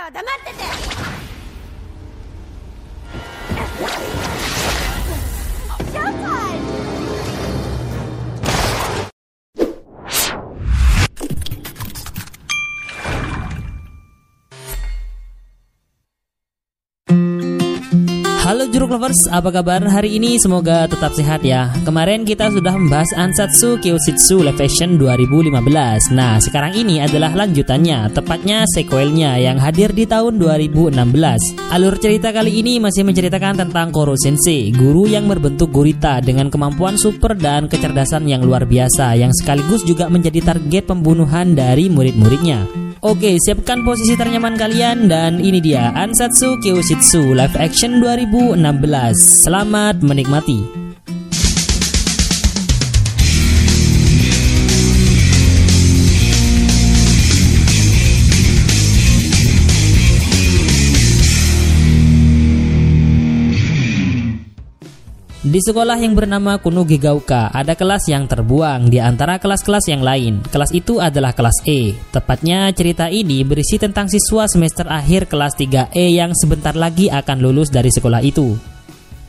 たは黙ってて。Halo Jeruk Lovers, apa kabar hari ini? Semoga tetap sehat ya. Kemarin kita sudah membahas Ansatsu Kyoshitsu Live Action 2015. Nah, sekarang ini adalah lanjutannya, tepatnya sequelnya yang hadir di tahun 2016. Alur cerita kali ini masih menceritakan tentang Koro Sensei, guru yang berbentuk gurita dengan kemampuan super dan kecerdasan yang luar biasa yang sekaligus juga menjadi target pembunuhan dari murid-muridnya. Oke, siapkan posisi ternyaman kalian dan ini dia Ansatsu Kyoshitsu Live Action 2016. Selamat menikmati. Di sekolah yang bernama Kunugigauka, ada kelas yang terbuang di antara kelas-kelas yang lain. Kelas itu adalah kelas E. Tepatnya cerita ini berisi tentang siswa semester akhir kelas 3E yang sebentar lagi akan lulus dari sekolah itu.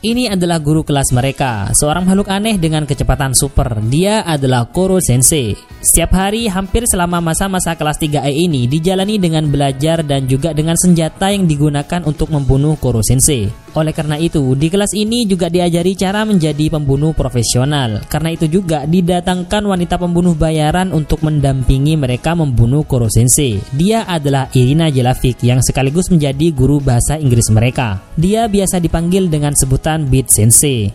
Ini adalah guru kelas mereka, seorang makhluk aneh dengan kecepatan super. Dia adalah Koro Sensei. Setiap hari hampir selama masa-masa kelas 3E ini dijalani dengan belajar dan juga dengan senjata yang digunakan untuk membunuh Koro Sensei. Oleh karena itu, di kelas ini juga diajari cara menjadi pembunuh profesional. Karena itu juga didatangkan wanita pembunuh bayaran untuk mendampingi mereka membunuh Koro Sensei. Dia adalah Irina Jelavic yang sekaligus menjadi guru bahasa Inggris mereka. Dia biasa dipanggil dengan sebutan Beat Sensei.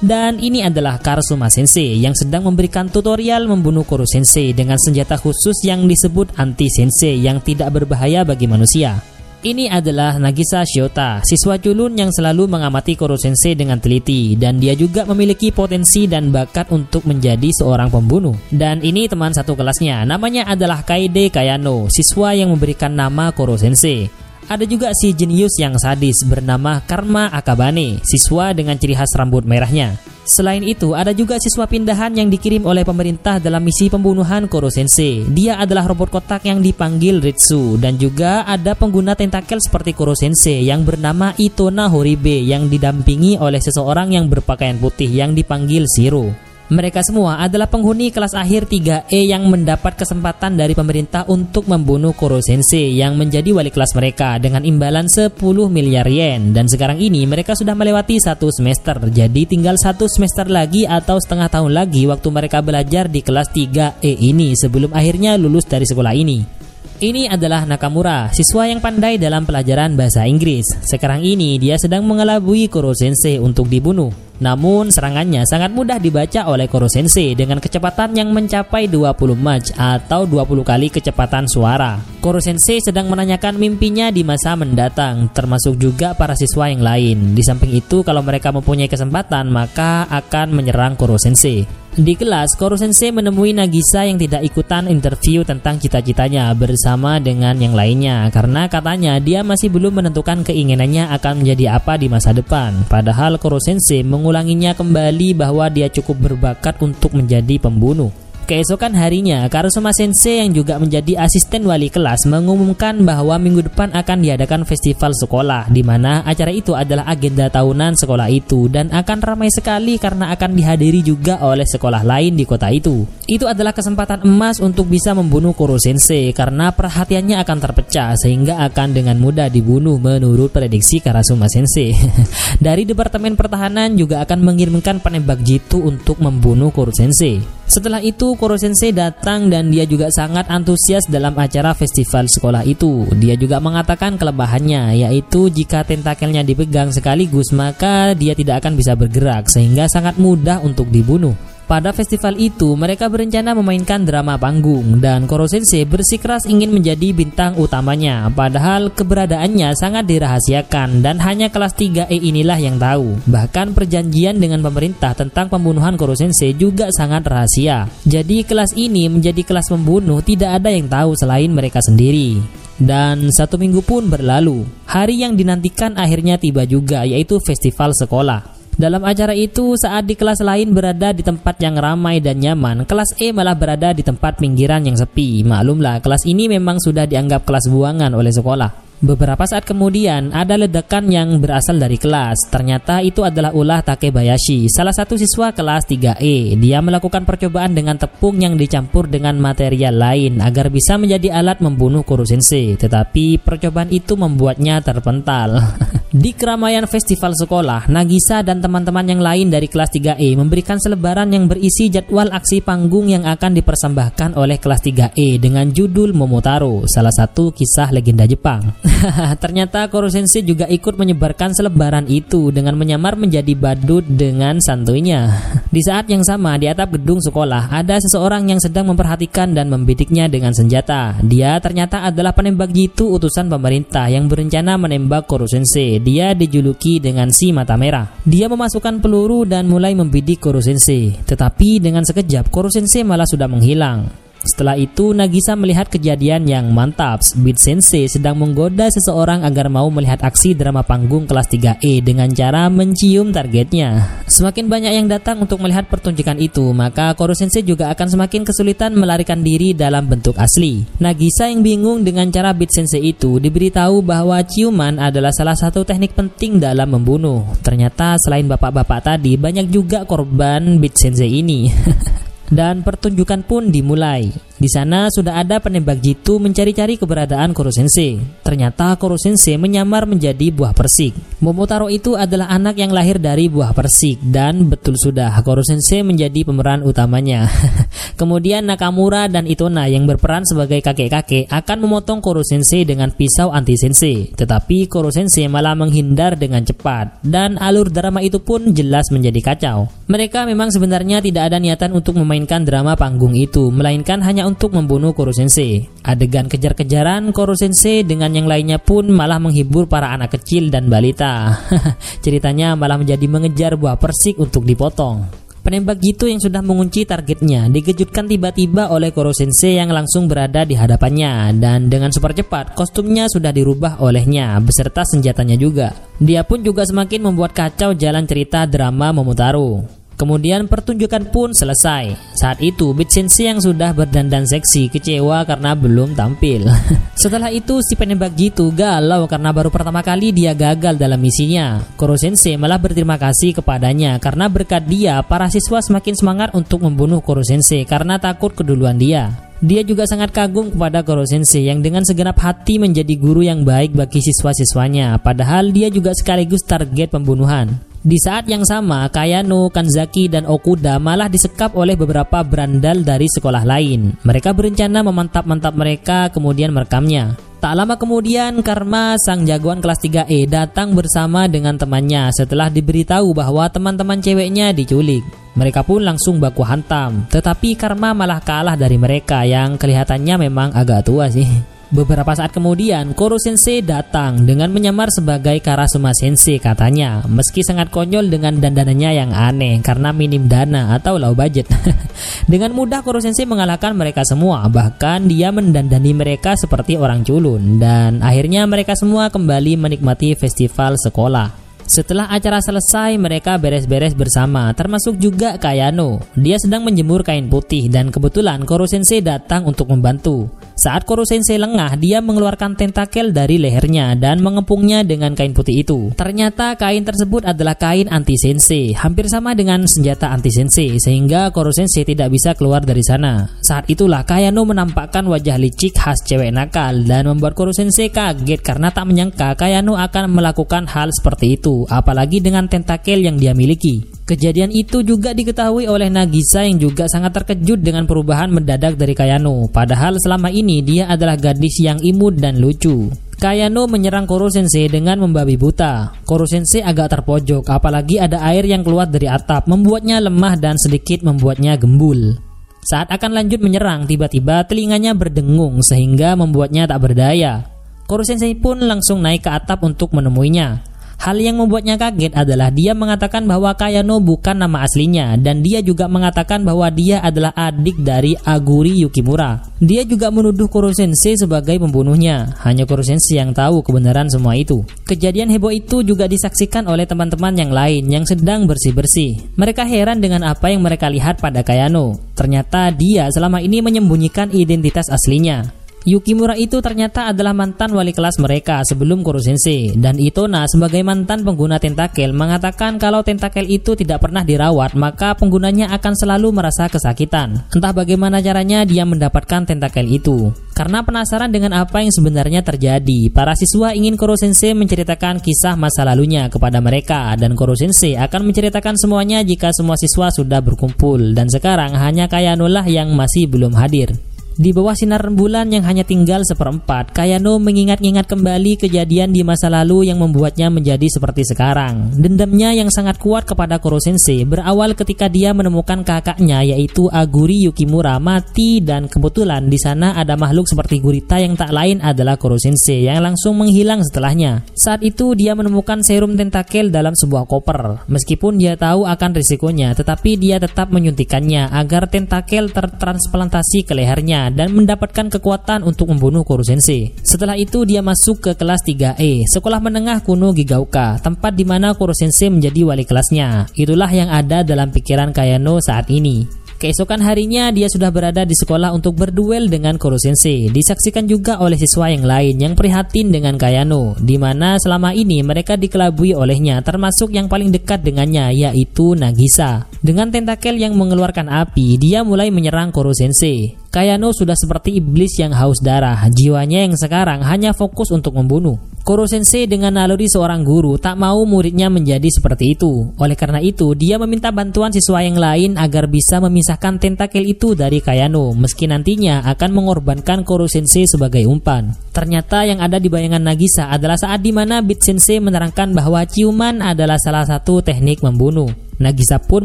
Dan ini adalah Karasuma Sensei yang sedang memberikan tutorial membunuh Koro Sensei dengan senjata khusus yang disebut anti sensei yang tidak berbahaya bagi manusia. Ini adalah Nagisa Shiota, siswa culun yang selalu mengamati Koro Sensei dengan teliti dan dia juga memiliki potensi dan bakat untuk menjadi seorang pembunuh. Dan ini teman satu kelasnya, namanya adalah Kaide Kayano, siswa yang memberikan nama Koro Sensei. Ada juga si jenius yang sadis bernama Karma Akabane, siswa dengan ciri khas rambut merahnya. Selain itu, ada juga siswa pindahan yang dikirim oleh pemerintah dalam misi pembunuhan Koro Sensei. Dia adalah robot kotak yang dipanggil Ritsu dan juga ada pengguna tentakel seperti Koro Sensei yang bernama Itona Horibe yang didampingi oleh seseorang yang berpakaian putih yang dipanggil Shiro. Mereka semua adalah penghuni kelas akhir 3E yang mendapat kesempatan dari pemerintah untuk membunuh Koro Sensei yang menjadi wali kelas mereka dengan imbalan 10 miliar yen dan sekarang ini mereka sudah melewati satu semester jadi tinggal satu semester lagi atau setengah tahun lagi waktu mereka belajar di kelas 3E ini sebelum akhirnya lulus dari sekolah ini. Ini adalah Nakamura, siswa yang pandai dalam pelajaran bahasa Inggris. Sekarang ini dia sedang mengelabui Koro Sensei untuk dibunuh. Namun serangannya sangat mudah dibaca oleh Koro Sensei dengan kecepatan yang mencapai 20 match atau 20 kali kecepatan suara. Koro Sensei sedang menanyakan mimpinya di masa mendatang, termasuk juga para siswa yang lain. Di samping itu, kalau mereka mempunyai kesempatan, maka akan menyerang Koro Sensei. Di kelas, Koro Sensei menemui Nagisa yang tidak ikutan interview tentang cita-citanya bersama dengan yang lainnya karena katanya dia masih belum menentukan keinginannya akan menjadi apa di masa depan. Padahal Koro Sensei mengulanginya kembali bahwa dia cukup berbakat untuk menjadi pembunuh. Keesokan harinya, Karusuma Sensei yang juga menjadi asisten wali kelas mengumumkan bahwa minggu depan akan diadakan festival sekolah di mana acara itu adalah agenda tahunan sekolah itu dan akan ramai sekali karena akan dihadiri juga oleh sekolah lain di kota itu. Itu adalah kesempatan emas untuk bisa membunuh Koro Sensei karena perhatiannya akan terpecah sehingga akan dengan mudah dibunuh menurut prediksi Karasuma Sensei. Dari Departemen Pertahanan juga akan mengirimkan penembak jitu untuk membunuh Koro Sensei. Setelah itu Koro Sensei datang dan dia juga sangat antusias dalam acara festival sekolah itu. Dia juga mengatakan kelebihannya yaitu jika tentakelnya dipegang sekaligus maka dia tidak akan bisa bergerak sehingga sangat mudah untuk dibunuh. Pada festival itu, mereka berencana memainkan drama panggung dan Koro Sensei bersikeras ingin menjadi bintang utamanya. Padahal keberadaannya sangat dirahasiakan dan hanya kelas 3E inilah yang tahu. Bahkan perjanjian dengan pemerintah tentang pembunuhan Koro Sensei juga sangat rahasia. Jadi kelas ini menjadi kelas pembunuh tidak ada yang tahu selain mereka sendiri. Dan satu minggu pun berlalu. Hari yang dinantikan akhirnya tiba juga, yaitu festival sekolah. Dalam acara itu, saat di kelas lain berada di tempat yang ramai dan nyaman, kelas E malah berada di tempat pinggiran yang sepi. Maklumlah, kelas ini memang sudah dianggap kelas buangan oleh sekolah. Beberapa saat kemudian ada ledakan yang berasal dari kelas. Ternyata itu adalah ulah Takebayashi, salah satu siswa kelas 3E. Dia melakukan percobaan dengan tepung yang dicampur dengan material lain agar bisa menjadi alat membunuh Koro Sensei. Tetapi percobaan itu membuatnya terpental. Di keramaian festival sekolah, Nagisa dan teman-teman yang lain dari kelas 3E memberikan selebaran yang berisi jadwal aksi panggung yang akan dipersembahkan oleh kelas 3E dengan judul Momotaro, salah satu kisah legenda Jepang. Ternyata Koro Sensei juga ikut menyebarkan selebaran itu dengan menyamar menjadi badut dengan santuinya. Di saat yang sama di atap gedung sekolah ada seseorang yang sedang memperhatikan dan membidiknya dengan senjata. Dia ternyata adalah penembak jitu utusan pemerintah yang berencana menembak Koro Sensei. Dia dijuluki dengan si mata merah. Dia memasukkan peluru dan mulai membidik Koro Sensei. Tetapi dengan sekejap Koro Sensei malah sudah menghilang. Setelah itu, Nagisa melihat kejadian yang mantap. Beat Sensei sedang menggoda seseorang agar mau melihat aksi drama panggung kelas 3E dengan cara mencium targetnya. Semakin banyak yang datang untuk melihat pertunjukan itu, maka Koro Sensei juga akan semakin kesulitan melarikan diri dalam bentuk asli. Nagisa yang bingung dengan cara Beat Sensei itu diberitahu bahwa ciuman adalah salah satu teknik penting dalam membunuh. Ternyata selain bapak-bapak tadi, banyak juga korban Beat Sensei ini. dan pertunjukan pun dimulai. Di sana sudah ada penembak jitu mencari-cari keberadaan Koro Sensei. Ternyata Koro Sensei menyamar menjadi buah persik. Momotaro itu adalah anak yang lahir dari buah persik dan betul sudah Koro Sensei menjadi pemeran utamanya. Kemudian Nakamura dan Itona yang berperan sebagai kakek-kakek akan memotong Koro Sensei dengan pisau anti sensei. Tetapi Koro Sensei malah menghindar dengan cepat dan alur drama itu pun jelas menjadi kacau. Mereka memang sebenarnya tidak ada niatan untuk memainkan drama panggung itu, melainkan hanya untuk membunuh Koro Sensei. Adegan kejar-kejaran Koro Sensei dengan yang lainnya pun malah menghibur para anak kecil dan balita. Ceritanya malah menjadi mengejar buah persik untuk dipotong. Penembak gitu yang sudah mengunci targetnya dikejutkan tiba-tiba oleh Koro Sensei yang langsung berada di hadapannya dan dengan super cepat kostumnya sudah dirubah olehnya beserta senjatanya juga. Dia pun juga semakin membuat kacau jalan cerita drama Momotaro. Kemudian pertunjukan pun selesai. Saat itu Beat Sensei yang sudah berdandan seksi kecewa karena belum tampil. Setelah itu si penembak gitu galau karena baru pertama kali dia gagal dalam misinya. Koro Sensei malah berterima kasih kepadanya karena berkat dia para siswa semakin semangat untuk membunuh Koro Sensei karena takut keduluan dia. Dia juga sangat kagum kepada Koro Sensei yang dengan segenap hati menjadi guru yang baik bagi siswa-siswanya, padahal dia juga sekaligus target pembunuhan. Di saat yang sama, Kayano, Kanzaki, dan Okuda malah disekap oleh beberapa berandal dari sekolah lain. Mereka berencana memantap-mantap mereka kemudian merekamnya. Tak lama kemudian, Karma, sang jagoan kelas 3E, datang bersama dengan temannya setelah diberitahu bahwa teman-teman ceweknya diculik. Mereka pun langsung baku hantam, tetapi Karma malah kalah dari mereka yang kelihatannya memang agak tua sih. Beberapa saat kemudian, Koro Sensei datang dengan menyamar sebagai Karasuma Sensei katanya, meski sangat konyol dengan dandanannya yang aneh karena minim dana atau low budget. dengan mudah Koro Sensei mengalahkan mereka semua, bahkan dia mendandani mereka seperti orang culun dan akhirnya mereka semua kembali menikmati festival sekolah. Setelah acara selesai, mereka beres-beres bersama, termasuk juga Kayano. Dia sedang menjemur kain putih dan kebetulan Koro Sensei datang untuk membantu. Saat Koro Sensei lengah, dia mengeluarkan tentakel dari lehernya dan mengepungnya dengan kain putih itu. Ternyata kain tersebut adalah kain anti sensei, hampir sama dengan senjata anti sensei, sehingga Koro Sensei tidak bisa keluar dari sana. Saat itulah Kayano menampakkan wajah licik khas cewek nakal dan membuat Koro Sensei kaget karena tak menyangka Kayano akan melakukan hal seperti itu, apalagi dengan tentakel yang dia miliki. Kejadian itu juga diketahui oleh Nagisa yang juga sangat terkejut dengan perubahan mendadak dari Kayano. Padahal selama ini dia adalah gadis yang imut dan lucu. Kayano menyerang Koro Sensei dengan membabi buta. Koro Sensei agak terpojok, apalagi ada air yang keluar dari atap, membuatnya lemah dan sedikit membuatnya gembul. Saat akan lanjut menyerang, tiba-tiba telinganya berdengung sehingga membuatnya tak berdaya. Koro Sensei pun langsung naik ke atap untuk menemuinya. Hal yang membuatnya kaget adalah dia mengatakan bahwa Kayano bukan nama aslinya dan dia juga mengatakan bahwa dia adalah adik dari Aguri Yukimura. Dia juga menuduh Koro Sensei sebagai pembunuhnya. Hanya Koro Sensei yang tahu kebenaran semua itu. Kejadian heboh itu juga disaksikan oleh teman-teman yang lain yang sedang bersih-bersih. Mereka heran dengan apa yang mereka lihat pada Kayano. Ternyata dia selama ini menyembunyikan identitas aslinya. Yukimura itu ternyata adalah mantan wali kelas mereka sebelum Koro Sensei dan Itona sebagai mantan pengguna tentakel mengatakan kalau tentakel itu tidak pernah dirawat maka penggunanya akan selalu merasa kesakitan. Entah bagaimana caranya dia mendapatkan tentakel itu. Karena penasaran dengan apa yang sebenarnya terjadi, para siswa ingin Koro Sensei menceritakan kisah masa lalunya kepada mereka dan Koro Sensei akan menceritakan semuanya jika semua siswa sudah berkumpul dan sekarang hanya Kayano lah yang masih belum hadir. Di bawah sinar rembulan yang hanya tinggal seperempat, Kayano mengingat-ingat kembali kejadian di masa lalu yang membuatnya menjadi seperti sekarang. Dendamnya yang sangat kuat kepada Koro Sensei berawal ketika dia menemukan kakaknya yaitu Aguri Yukimura mati dan kebetulan di sana ada makhluk seperti gurita yang tak lain adalah Koro Sensei yang langsung menghilang setelahnya. Saat itu dia menemukan serum tentakel dalam sebuah koper. Meskipun dia tahu akan risikonya, tetapi dia tetap menyuntikannya agar tentakel tertransplantasi ke lehernya dan mendapatkan kekuatan untuk membunuh Koro Sensei. Setelah itu dia masuk ke kelas 3E, sekolah menengah kuno Gigauka, tempat di mana Koro Sensei menjadi wali kelasnya. Itulah yang ada dalam pikiran Kayano saat ini. Keesokan harinya dia sudah berada di sekolah untuk berduel dengan Koro Sensei. Disaksikan juga oleh siswa yang lain yang prihatin dengan Kayano, di mana selama ini mereka dikelabui olehnya, termasuk yang paling dekat dengannya yaitu Nagisa. Dengan tentakel yang mengeluarkan api, dia mulai menyerang Koro Sensei. Kayano sudah seperti iblis yang haus darah, jiwanya yang sekarang hanya fokus untuk membunuh. Koro Sensei dengan naluri seorang guru tak mau muridnya menjadi seperti itu. Oleh karena itu, dia meminta bantuan siswa yang lain agar bisa memisahkan tentakel itu dari Kayano, meski nantinya akan mengorbankan Koro Sensei sebagai umpan. Ternyata yang ada di bayangan Nagisa adalah saat di mana Bit Sensei menerangkan bahwa ciuman adalah salah satu teknik membunuh. Nagisa pun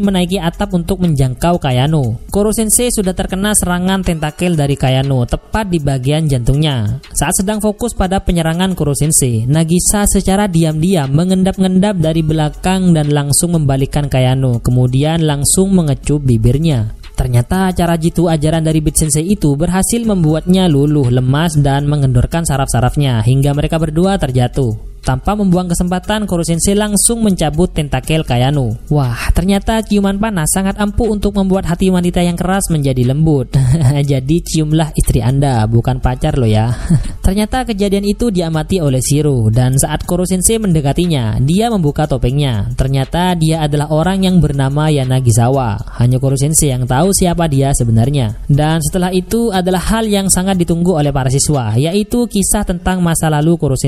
menaiki atap untuk menjangkau Kayano. Koro Sensei sudah terkena serangan tentakel dari Kayano tepat di bagian jantungnya. Saat sedang fokus pada penyerangan Koro Sensei, Nagisa secara diam-diam mengendap-ngendap dari belakang dan langsung membalikkan Kayano, kemudian langsung mengecup bibirnya. Ternyata cara jitu ajaran dari Bit Sensei itu berhasil membuatnya luluh, lemas, dan mengendorkan saraf-sarafnya hingga mereka berdua terjatuh. Tanpa membuang kesempatan, Koro Sensei langsung mencabut tentakel Kayano. Wah, ternyata ciuman panas sangat ampuh untuk membuat hati wanita yang keras menjadi lembut. Jadi ciumlah istri Anda, bukan pacar lo ya. ternyata kejadian itu diamati oleh Shiro dan saat Koro Sensei mendekatinya, dia membuka topengnya. Ternyata dia adalah orang yang bernama Yanagisawa. Hanya Koro Sensei yang tahu siapa dia sebenarnya. Dan setelah itu adalah hal yang sangat ditunggu oleh para siswa, yaitu kisah tentang masa lalu Koro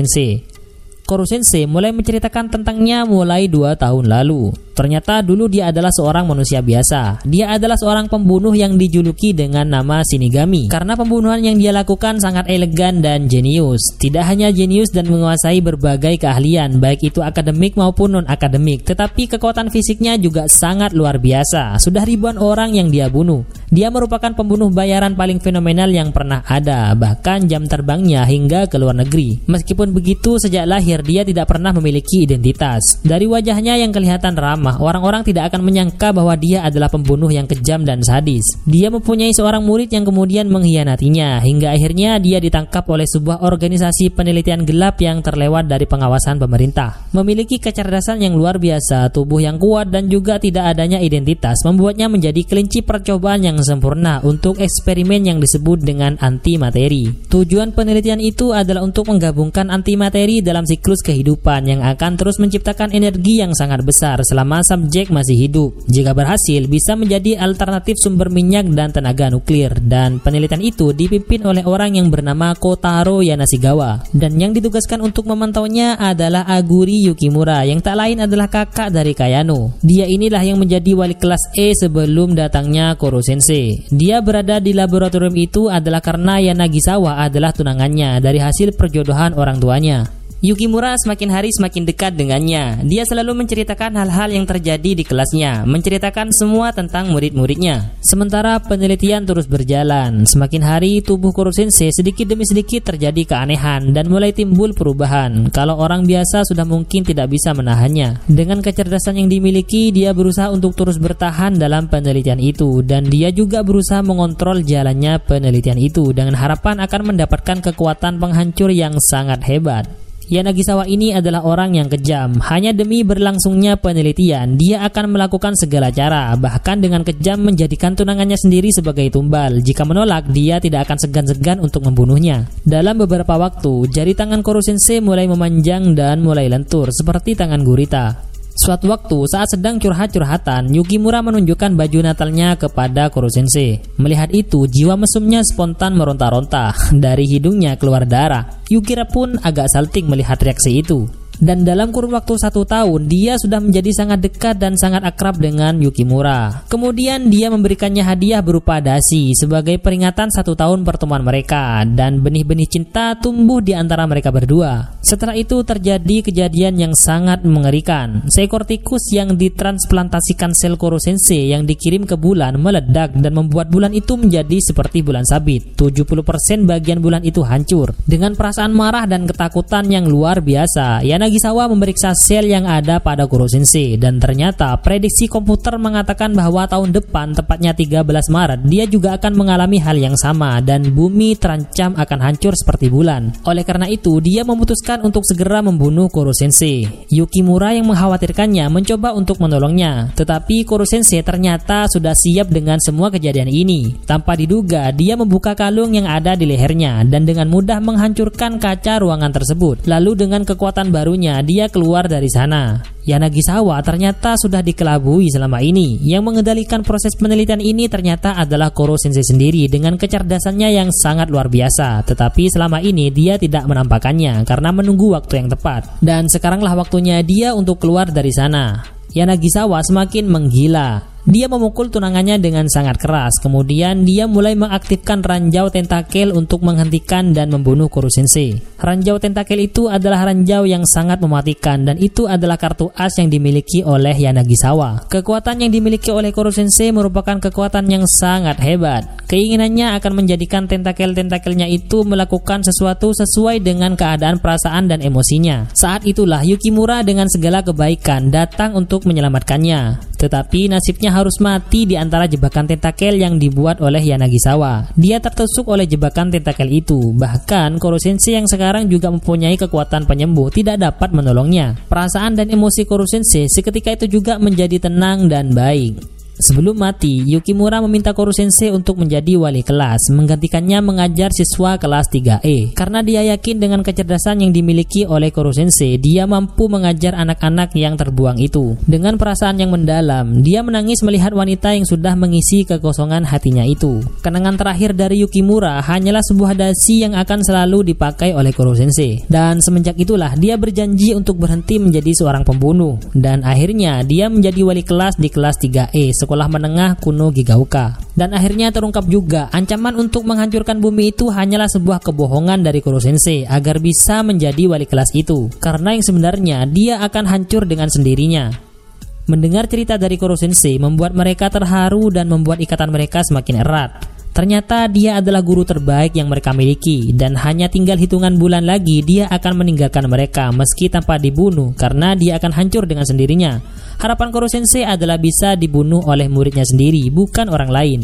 Sensei. Koro Sensei mulai menceritakan tentangnya mulai dua tahun lalu. Ternyata dulu dia adalah seorang manusia biasa. Dia adalah seorang pembunuh yang dijuluki dengan nama Shinigami. Karena pembunuhan yang dia lakukan sangat elegan dan jenius. Tidak hanya jenius dan menguasai berbagai keahlian, baik itu akademik maupun non-akademik, tetapi kekuatan fisiknya juga sangat luar biasa. Sudah ribuan orang yang dia bunuh. Dia merupakan pembunuh bayaran paling fenomenal yang pernah ada, bahkan jam terbangnya hingga ke luar negeri. Meskipun begitu, sejak lahir dia tidak pernah memiliki identitas. Dari wajahnya yang kelihatan ramah, orang-orang tidak akan menyangka bahwa dia adalah pembunuh yang kejam dan sadis. Dia mempunyai seorang murid yang kemudian mengkhianatinya, hingga akhirnya dia ditangkap oleh sebuah organisasi penelitian gelap yang terlewat dari pengawasan pemerintah. Memiliki kecerdasan yang luar biasa, tubuh yang kuat, dan juga tidak adanya identitas, membuatnya menjadi kelinci percobaan yang sempurna untuk eksperimen yang disebut dengan antimateri. Tujuan penelitian itu adalah untuk menggabungkan antimateri dalam siklus kehidupan yang akan terus menciptakan energi yang sangat besar selama subjek masih hidup. Jika berhasil, bisa menjadi alternatif sumber minyak dan tenaga nuklir. Dan penelitian itu dipimpin oleh orang yang bernama Kotaro Yanasigawa. Dan yang ditugaskan untuk memantaunya adalah Aguri Yukimura, yang tak lain adalah kakak dari Kayano. Dia inilah yang menjadi wali kelas E sebelum datangnya Koro Sensei. Dia berada di laboratorium itu adalah karena Yanagisawa adalah tunangannya dari hasil perjodohan orang tuanya. Yukimura semakin hari semakin dekat dengannya. Dia selalu menceritakan hal-hal yang terjadi di kelasnya, menceritakan semua tentang murid-muridnya. Sementara penelitian terus berjalan, semakin hari tubuh Koro Sensei sedikit demi sedikit terjadi keanehan dan mulai timbul perubahan. Kalau orang biasa sudah mungkin tidak bisa menahannya. Dengan kecerdasan yang dimiliki, dia berusaha untuk terus bertahan dalam penelitian itu dan dia juga berusaha mengontrol jalannya penelitian itu dengan harapan akan mendapatkan kekuatan penghancur yang sangat hebat. Yanagisawa ini adalah orang yang kejam. Hanya demi berlangsungnya penelitian, dia akan melakukan segala cara, bahkan dengan kejam menjadikan tunangannya sendiri sebagai tumbal. Jika menolak, dia tidak akan segan-segan untuk membunuhnya. Dalam beberapa waktu, jari tangan Koro Sensei mulai memanjang dan mulai lentur seperti tangan gurita. Suatu waktu saat sedang curhat-curhatan, Yukimura menunjukkan baju Natalnya kepada Koro Sensei. Melihat itu, jiwa mesumnya spontan meronta-ronta. Dari hidungnya keluar darah. Yukira pun agak salting melihat reaksi itu. Dan dalam kurun waktu satu tahun, dia sudah menjadi sangat dekat dan sangat akrab dengan Yukimura. Kemudian dia memberikannya hadiah berupa dasi sebagai peringatan satu tahun pertemuan mereka dan benih-benih cinta tumbuh di antara mereka berdua. Setelah itu terjadi kejadian yang sangat mengerikan. Seekor tikus yang ditransplantasikan sel Korosense yang dikirim ke bulan meledak dan membuat bulan itu menjadi seperti bulan sabit. 70% bagian bulan itu hancur. Dengan perasaan marah dan ketakutan yang luar biasa, Yana Nagisawa memeriksa sel yang ada pada Kuro Sensei dan ternyata prediksi komputer mengatakan bahwa tahun depan tepatnya 13 Maret dia juga akan mengalami hal yang sama dan bumi terancam akan hancur seperti bulan. Oleh karena itu dia memutuskan untuk segera membunuh Kuro Sensei. Yukimura yang mengkhawatirkannya mencoba untuk menolongnya, tetapi Kuro Sensei ternyata sudah siap dengan semua kejadian ini. Tanpa diduga dia membuka kalung yang ada di lehernya dan dengan mudah menghancurkan kaca ruangan tersebut. Lalu dengan kekuatan barunya dia keluar dari sana. Yanagisawa ternyata sudah dikelabui selama ini. Yang mengendalikan proses penelitian ini ternyata adalah Koro Sensei sendiri dengan kecerdasannya yang sangat luar biasa. Tetapi selama ini dia tidak menampakkannya karena menunggu waktu yang tepat. Dan sekaranglah waktunya dia untuk keluar dari sana. Yanagisawa semakin menggila. Dia memukul tunangannya dengan sangat keras. Kemudian dia mulai mengaktifkan ranjau tentakel untuk menghentikan dan membunuh Koro Sensei. Ranjau tentakel itu adalah ranjau yang sangat mematikan dan itu adalah kartu as yang dimiliki oleh Yanagisawa. Kekuatan yang dimiliki oleh Koro Sensei merupakan kekuatan yang sangat hebat. Keinginannya akan menjadikan tentakel-tentakelnya itu melakukan sesuatu sesuai dengan keadaan perasaan dan emosinya. Saat itulah Yukimura dengan segala kebaikan datang untuk menyelamatkannya. Tetapi nasibnya harus mati di antara jebakan tentakel yang dibuat oleh Yanagisawa. Dia tertusuk oleh jebakan tentakel itu. Bahkan Koro Sensei yang sekarang juga mempunyai kekuatan penyembuh tidak dapat menolongnya. Perasaan dan emosi Koro Sensei seketika itu juga menjadi tenang dan baik. Sebelum mati, Yukimura meminta Koro Sensei untuk menjadi wali kelas, menggantikannya mengajar siswa kelas 3E. Karena dia yakin dengan kecerdasan yang dimiliki oleh Koro Sensei, dia mampu mengajar anak-anak yang terbuang itu. Dengan perasaan yang mendalam, dia menangis melihat wanita yang sudah mengisi kekosongan hatinya itu. Kenangan terakhir dari Yukimura hanyalah sebuah dasi yang akan selalu dipakai oleh Koro Sensei. Dan semenjak itulah dia berjanji untuk berhenti menjadi seorang pembunuh. Dan akhirnya dia menjadi wali kelas di kelas 3E sekolah menengah kuno Gigauka. Dan akhirnya terungkap juga ancaman untuk menghancurkan bumi itu hanyalah sebuah kebohongan dari Kuro Sensei agar bisa menjadi wali kelas itu. Karena yang sebenarnya dia akan hancur dengan sendirinya. Mendengar cerita dari Kuro Sensei membuat mereka terharu dan membuat ikatan mereka semakin erat. Ternyata dia adalah guru terbaik yang mereka miliki dan hanya tinggal hitungan bulan lagi dia akan meninggalkan mereka meski tanpa dibunuh karena dia akan hancur dengan sendirinya. Harapan Koro Sensei adalah bisa dibunuh oleh muridnya sendiri, bukan orang lain.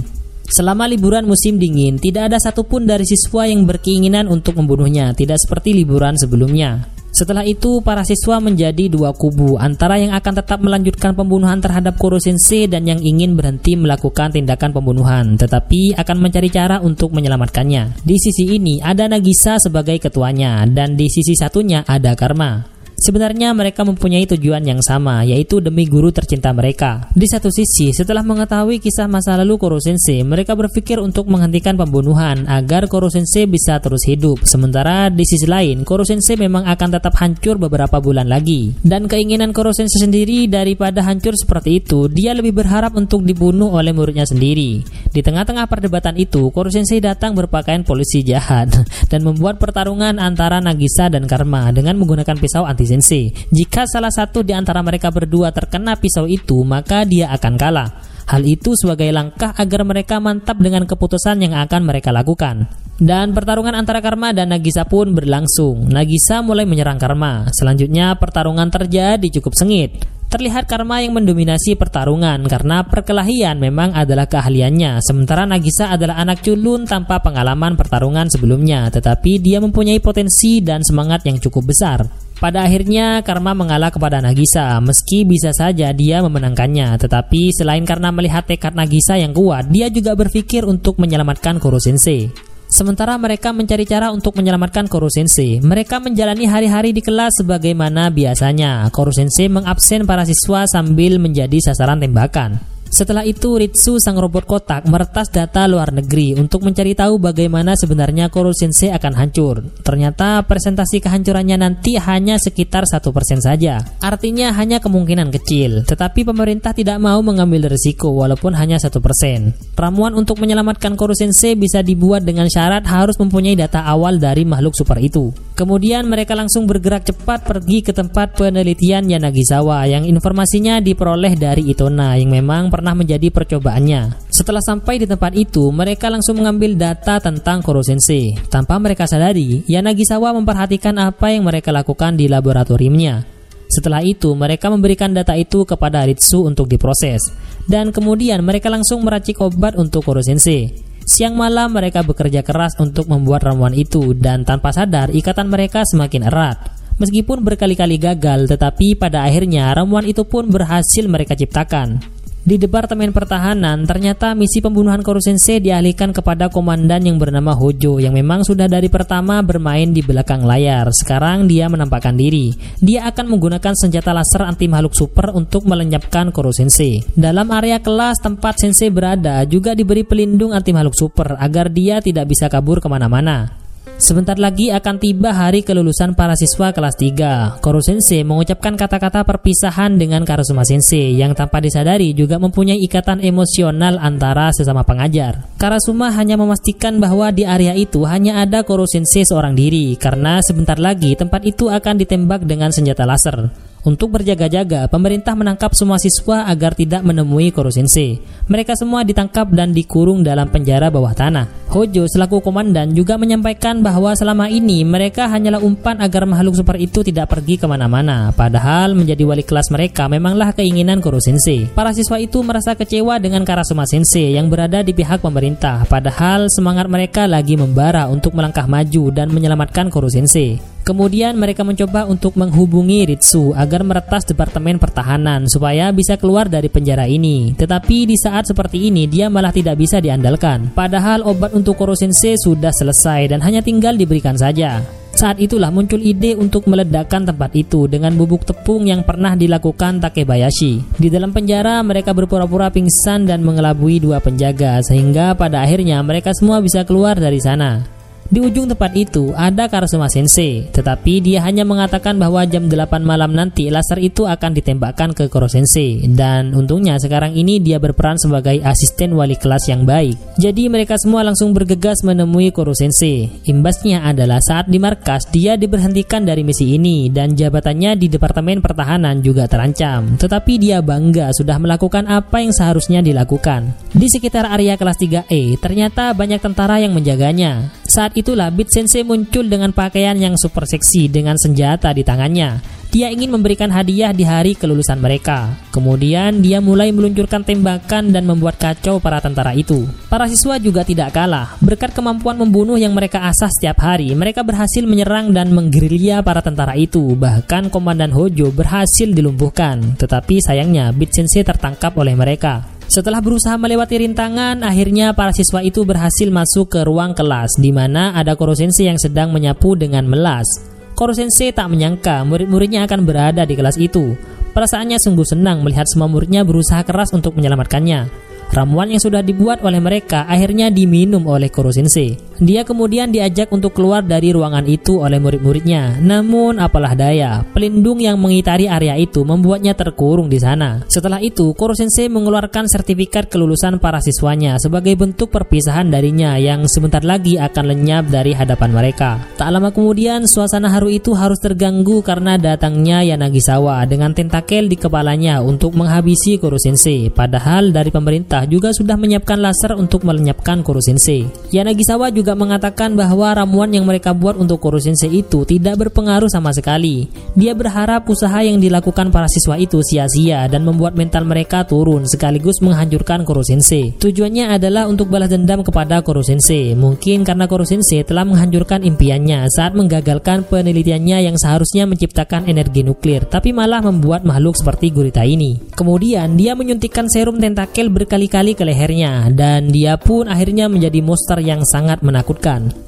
Selama liburan musim dingin, tidak ada satupun dari siswa yang berkeinginan untuk membunuhnya, tidak seperti liburan sebelumnya. Setelah itu, para siswa menjadi dua kubu, antara yang akan tetap melanjutkan pembunuhan terhadap Koro Sensei dan yang ingin berhenti melakukan tindakan pembunuhan, tetapi akan mencari cara untuk menyelamatkannya. Di sisi ini ada Nagisa sebagai ketuanya, dan di sisi satunya ada Karma. Sebenarnya mereka mempunyai tujuan yang sama, yaitu demi guru tercinta mereka. Di satu sisi, setelah mengetahui kisah masa lalu Koro Sensei, mereka berpikir untuk menghentikan pembunuhan agar Koro Sensei bisa terus hidup. Sementara di sisi lain, Koro Sensei memang akan tetap hancur beberapa bulan lagi. Dan keinginan Koro Sensei sendiri daripada hancur seperti itu, dia lebih berharap untuk dibunuh oleh muridnya sendiri. Di tengah-tengah perdebatan itu, Koro Sensei datang berpakaian polisi jahat dan membuat pertarungan antara Nagisa dan Karma dengan menggunakan pisau anti Sensei. Jika salah satu di antara mereka berdua terkena pisau itu, maka dia akan kalah. Hal itu sebagai langkah agar mereka mantap dengan keputusan yang akan mereka lakukan. Dan pertarungan antara Karma dan Nagisa pun berlangsung. Nagisa mulai menyerang Karma. Selanjutnya pertarungan terjadi cukup sengit. Terlihat Karma yang mendominasi pertarungan karena perkelahian memang adalah keahliannya, sementara Nagisa adalah anak culun tanpa pengalaman pertarungan sebelumnya, tetapi dia mempunyai potensi dan semangat yang cukup besar. Pada akhirnya Karma mengalah kepada Nagisa, meski bisa saja dia memenangkannya, tetapi selain karena melihat tekad Nagisa yang kuat, dia juga berpikir untuk menyelamatkan Koro Sensei. Sementara mereka mencari cara untuk menyelamatkan Koro Sensei, mereka menjalani hari-hari di kelas sebagaimana biasanya. Koro Sensei mengabsen para siswa sambil menjadi sasaran tembakan. Setelah itu, Ritsu, sang robot kotak, meretas data luar negeri untuk mencari tahu bagaimana sebenarnya Koro Sensei akan hancur. Ternyata presentasi kehancurannya nanti hanya sekitar satu persen saja. Artinya hanya kemungkinan kecil. Tetapi pemerintah tidak mau mengambil risiko walaupun hanya satu persen. Ramuan untuk menyelamatkan Koro Sensei bisa dibuat dengan syarat harus mempunyai data awal dari makhluk super itu. Kemudian mereka langsung bergerak cepat pergi ke tempat penelitian Yanagisawa yang informasinya diperoleh dari Itona yang memang pernah pernah menjadi percobaannya. Setelah sampai di tempat itu, mereka langsung mengambil data tentang Koro Sensei. Tanpa mereka sadari, Yanagisawa memperhatikan apa yang mereka lakukan di laboratoriumnya. Setelah itu, mereka memberikan data itu kepada Ritsu untuk diproses. Dan kemudian mereka langsung meracik obat untuk Koro Sensei. Siang malam mereka bekerja keras untuk membuat ramuan itu dan tanpa sadar ikatan mereka semakin erat. Meskipun berkali-kali gagal, tetapi pada akhirnya ramuan itu pun berhasil mereka ciptakan. Di Departemen Pertahanan, ternyata misi pembunuhan Korusensei dialihkan kepada komandan yang bernama Hojo yang memang sudah dari pertama bermain di belakang layar. Sekarang dia menampakkan diri. Dia akan menggunakan senjata laser anti makhluk super untuk melenyapkan Korusensei. Dalam area kelas tempat Sensei berada juga diberi pelindung anti makhluk super agar dia tidak bisa kabur ke mana-mana. Sebentar lagi akan tiba hari kelulusan para siswa kelas 3. Koro Sensei mengucapkan kata-kata perpisahan dengan Karasuma Sensei yang tanpa disadari juga mempunyai ikatan emosional antara sesama pengajar. Karasuma hanya memastikan bahwa di area itu hanya ada Koro Sensei seorang diri karena sebentar lagi tempat itu akan ditembak dengan senjata laser. Untuk berjaga-jaga, pemerintah menangkap semua siswa agar tidak menemui Koro Sensei. Mereka semua ditangkap dan dikurung dalam penjara bawah tanah. Hojo selaku komandan juga menyampaikan bahwa selama ini mereka hanyalah umpan agar makhluk super itu tidak pergi ke mana-mana. Padahal menjadi wali kelas mereka memanglah keinginan Koro Sensei. Para siswa itu merasa kecewa dengan Karasuma Sensei yang berada di pihak pemerintah. Padahal semangat mereka lagi membara untuk melangkah maju dan menyelamatkan Koro Sensei. Kemudian mereka mencoba untuk menghubungi Ritsu agar meretas Departemen Pertahanan supaya bisa keluar dari penjara ini. Tetapi di saat seperti ini dia malah tidak bisa diandalkan. Padahal obat untuk Koro Sensei sudah selesai dan hanya tinggal diberikan saja. Saat itulah muncul ide untuk meledakkan tempat itu dengan bubuk tepung yang pernah dilakukan Takebayashi. Di dalam penjara, mereka berpura-pura pingsan dan mengelabui dua penjaga sehingga pada akhirnya mereka semua bisa keluar dari sana. Di ujung tempat itu ada Karasuma Sensei, tetapi dia hanya mengatakan bahwa jam 8 malam nanti laser itu akan ditembakkan ke Koro Sensei dan untungnya sekarang ini dia berperan sebagai asisten wali kelas yang baik. Jadi mereka semua langsung bergegas menemui Koro Sensei. Imbasnya adalah saat di markas dia diberhentikan dari misi ini dan jabatannya di Departemen Pertahanan juga terancam. Tetapi dia bangga sudah melakukan apa yang seharusnya dilakukan. Di sekitar area kelas 3E ternyata banyak tentara yang menjaganya. Saat itulah Beat Sensei muncul dengan pakaian yang super seksi dengan senjata di tangannya. Dia ingin memberikan hadiah di hari kelulusan mereka. Kemudian dia mulai meluncurkan tembakan dan membuat kacau para tentara itu. Para siswa juga tidak kalah. Berkat kemampuan membunuh yang mereka asah setiap hari, mereka berhasil menyerang dan menggerilya para tentara itu. Bahkan Komandan Hojo berhasil dilumpuhkan. Tetapi sayangnya Beat Sensei tertangkap oleh mereka. Setelah berusaha melewati rintangan, akhirnya para siswa itu berhasil masuk ke ruang kelas di mana ada Koro Sensei yang sedang menyapu dengan melas. Koro Sensei tak menyangka murid-muridnya akan berada di kelas itu. Perasaannya sungguh senang melihat semua muridnya berusaha keras untuk menyelamatkannya. Ramuan yang sudah dibuat oleh mereka akhirnya diminum oleh Koro Sensei. Dia kemudian diajak untuk keluar dari ruangan itu oleh murid-muridnya. Namun apalah daya, pelindung yang mengitari area itu membuatnya terkurung di sana. Setelah itu, Koro Sensei mengeluarkan sertifikat kelulusan para siswanya sebagai bentuk perpisahan darinya yang sebentar lagi akan lenyap dari hadapan mereka. Tak lama kemudian, suasana haru itu harus terganggu karena datangnya Yanagisawa dengan tentakel di kepalanya untuk menghabisi Koro Sensei. Padahal dari pemerintah juga sudah menyiapkan laser untuk melenyapkan Koro Sensei. Yanagisawa juga juga mengatakan bahwa ramuan yang mereka buat untuk Koro Sensei itu tidak berpengaruh sama sekali. Dia berharap usaha yang dilakukan para siswa itu sia-sia dan membuat mental mereka turun sekaligus menghancurkan Koro Sensei. Tujuannya adalah untuk balas dendam kepada Koro Sensei. Mungkin karena Koro Sensei telah menghancurkan impiannya saat menggagalkan penelitiannya yang seharusnya menciptakan energi nuklir, tapi malah membuat makhluk seperti gurita ini. Kemudian dia menyuntikkan serum tentakel berkali-kali ke lehernya dan dia pun akhirnya menjadi monster yang sangat menakutkan.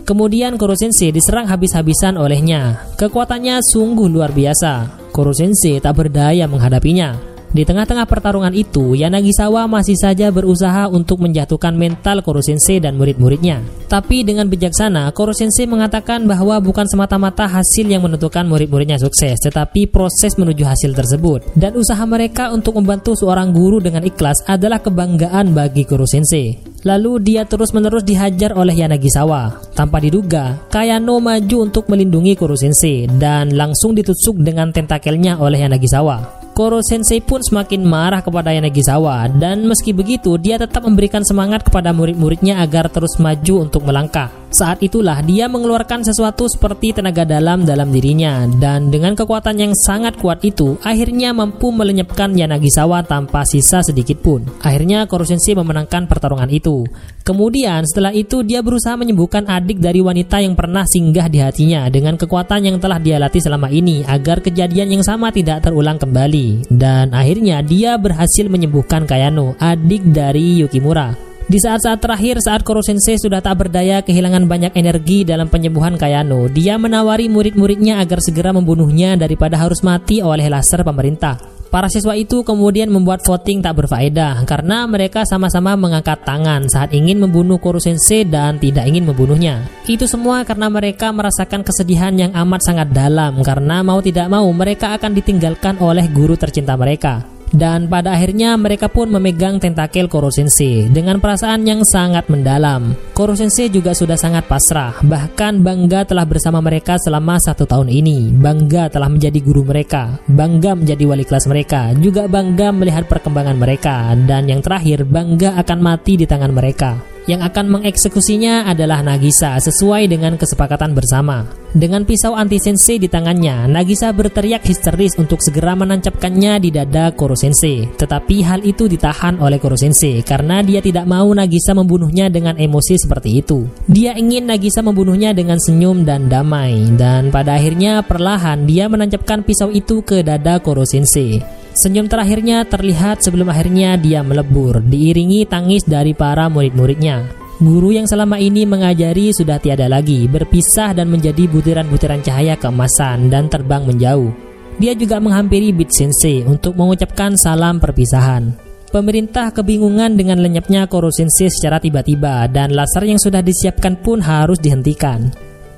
Kemudian Koro Sensei diserang habis-habisan olehnya. Kekuatannya sungguh luar biasa. Koro Sensei tak berdaya menghadapinya. Di tengah-tengah pertarungan itu, Yanagisawa masih saja berusaha untuk menjatuhkan mental Koro Sensei dan murid-muridnya. Tapi dengan bijaksana, Koro Sensei mengatakan bahwa bukan semata-mata hasil yang menentukan murid-muridnya sukses, tetapi proses menuju hasil tersebut. Dan usaha mereka untuk membantu seorang guru dengan ikhlas adalah kebanggaan bagi Koro Sensei. Lalu dia terus-menerus dihajar oleh Yanagisawa. Tanpa diduga, Kayano maju untuk melindungi Koro Sensei dan langsung ditusuk dengan tentakelnya oleh Yanagisawa. Koro Sensei pun semakin marah kepada Yanagisawa dan meski begitu dia tetap memberikan semangat kepada murid-muridnya agar terus maju untuk melangkah. Saat itulah dia mengeluarkan sesuatu seperti tenaga dalam dalam dirinya dan dengan kekuatan yang sangat kuat itu akhirnya mampu melenyapkan Yanagisawa tanpa sisa sedikit pun. Akhirnya Koro Sensei memenangkan pertarungan itu. Kemudian setelah itu dia berusaha menyembuhkan adik dari wanita yang pernah singgah di hatinya dengan kekuatan yang telah dia latih selama ini agar kejadian yang sama tidak terulang kembali. Dan akhirnya dia berhasil menyembuhkan Kayano, adik dari Yukimura. Di saat-saat terakhir saat Koro Sensei sudah tak berdaya kehilangan banyak energi dalam penyembuhan Kayano, dia menawari murid-muridnya agar segera membunuhnya daripada harus mati oleh laser pemerintah. Para siswa itu kemudian membuat voting tak berfaedah karena mereka sama-sama mengangkat tangan saat ingin membunuh Koro Sensei dan tidak ingin membunuhnya. Itu semua karena mereka merasakan kesedihan yang amat sangat dalam karena mau tidak mau mereka akan ditinggalkan oleh guru tercinta mereka. Dan pada akhirnya mereka pun memegang tentakel Koro Sensei dengan perasaan yang sangat mendalam. Koro Sensei juga sudah sangat pasrah, bahkan bangga telah bersama mereka selama satu tahun ini. Bangga telah menjadi guru mereka, bangga menjadi wali kelas mereka, juga bangga melihat perkembangan mereka, dan yang terakhir bangga akan mati di tangan mereka. Yang akan mengeksekusinya adalah Nagisa sesuai dengan kesepakatan bersama. Dengan pisau anti sensei di tangannya, Nagisa berteriak histeris untuk segera menancapkannya di dada Koro Sensei. Tetapi hal itu ditahan oleh Koro Sensei karena dia tidak mau Nagisa membunuhnya dengan emosi seperti itu. Dia ingin Nagisa membunuhnya dengan senyum dan damai. Dan pada akhirnya perlahan dia menancapkan pisau itu ke dada Koro Sensei. Senyum terakhirnya terlihat sebelum akhirnya dia melebur, diiringi tangis dari para murid-muridnya. Guru yang selama ini mengajari sudah tiada lagi, berpisah dan menjadi butiran-butiran cahaya keemasan dan terbang menjauh. Dia juga menghampiri Bit Sensei untuk mengucapkan salam perpisahan. Pemerintah kebingungan dengan lenyapnya Koro Sensei secara tiba-tiba dan laser yang sudah disiapkan pun harus dihentikan.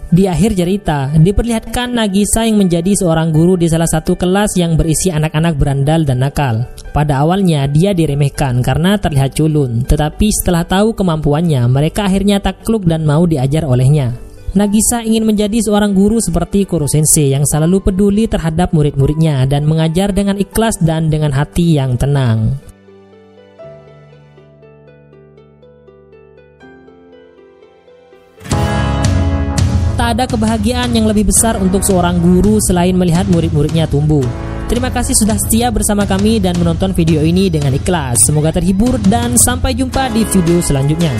Di akhir cerita, diperlihatkan Nagisa yang menjadi seorang guru di salah satu kelas yang berisi anak-anak berandal dan nakal. Pada awalnya dia diremehkan karena terlihat culun, tetapi setelah tahu kemampuannya, mereka akhirnya takluk dan mau diajar olehnya. Nagisa ingin menjadi seorang guru seperti Kuro Sensei yang selalu peduli terhadap murid-muridnya dan mengajar dengan ikhlas dan dengan hati yang tenang. Ada kebahagiaan yang lebih besar untuk seorang guru selain melihat murid-muridnya tumbuh. Terima kasih sudah setia bersama kami dan menonton video ini dengan ikhlas. Semoga terhibur dan sampai jumpa di video selanjutnya.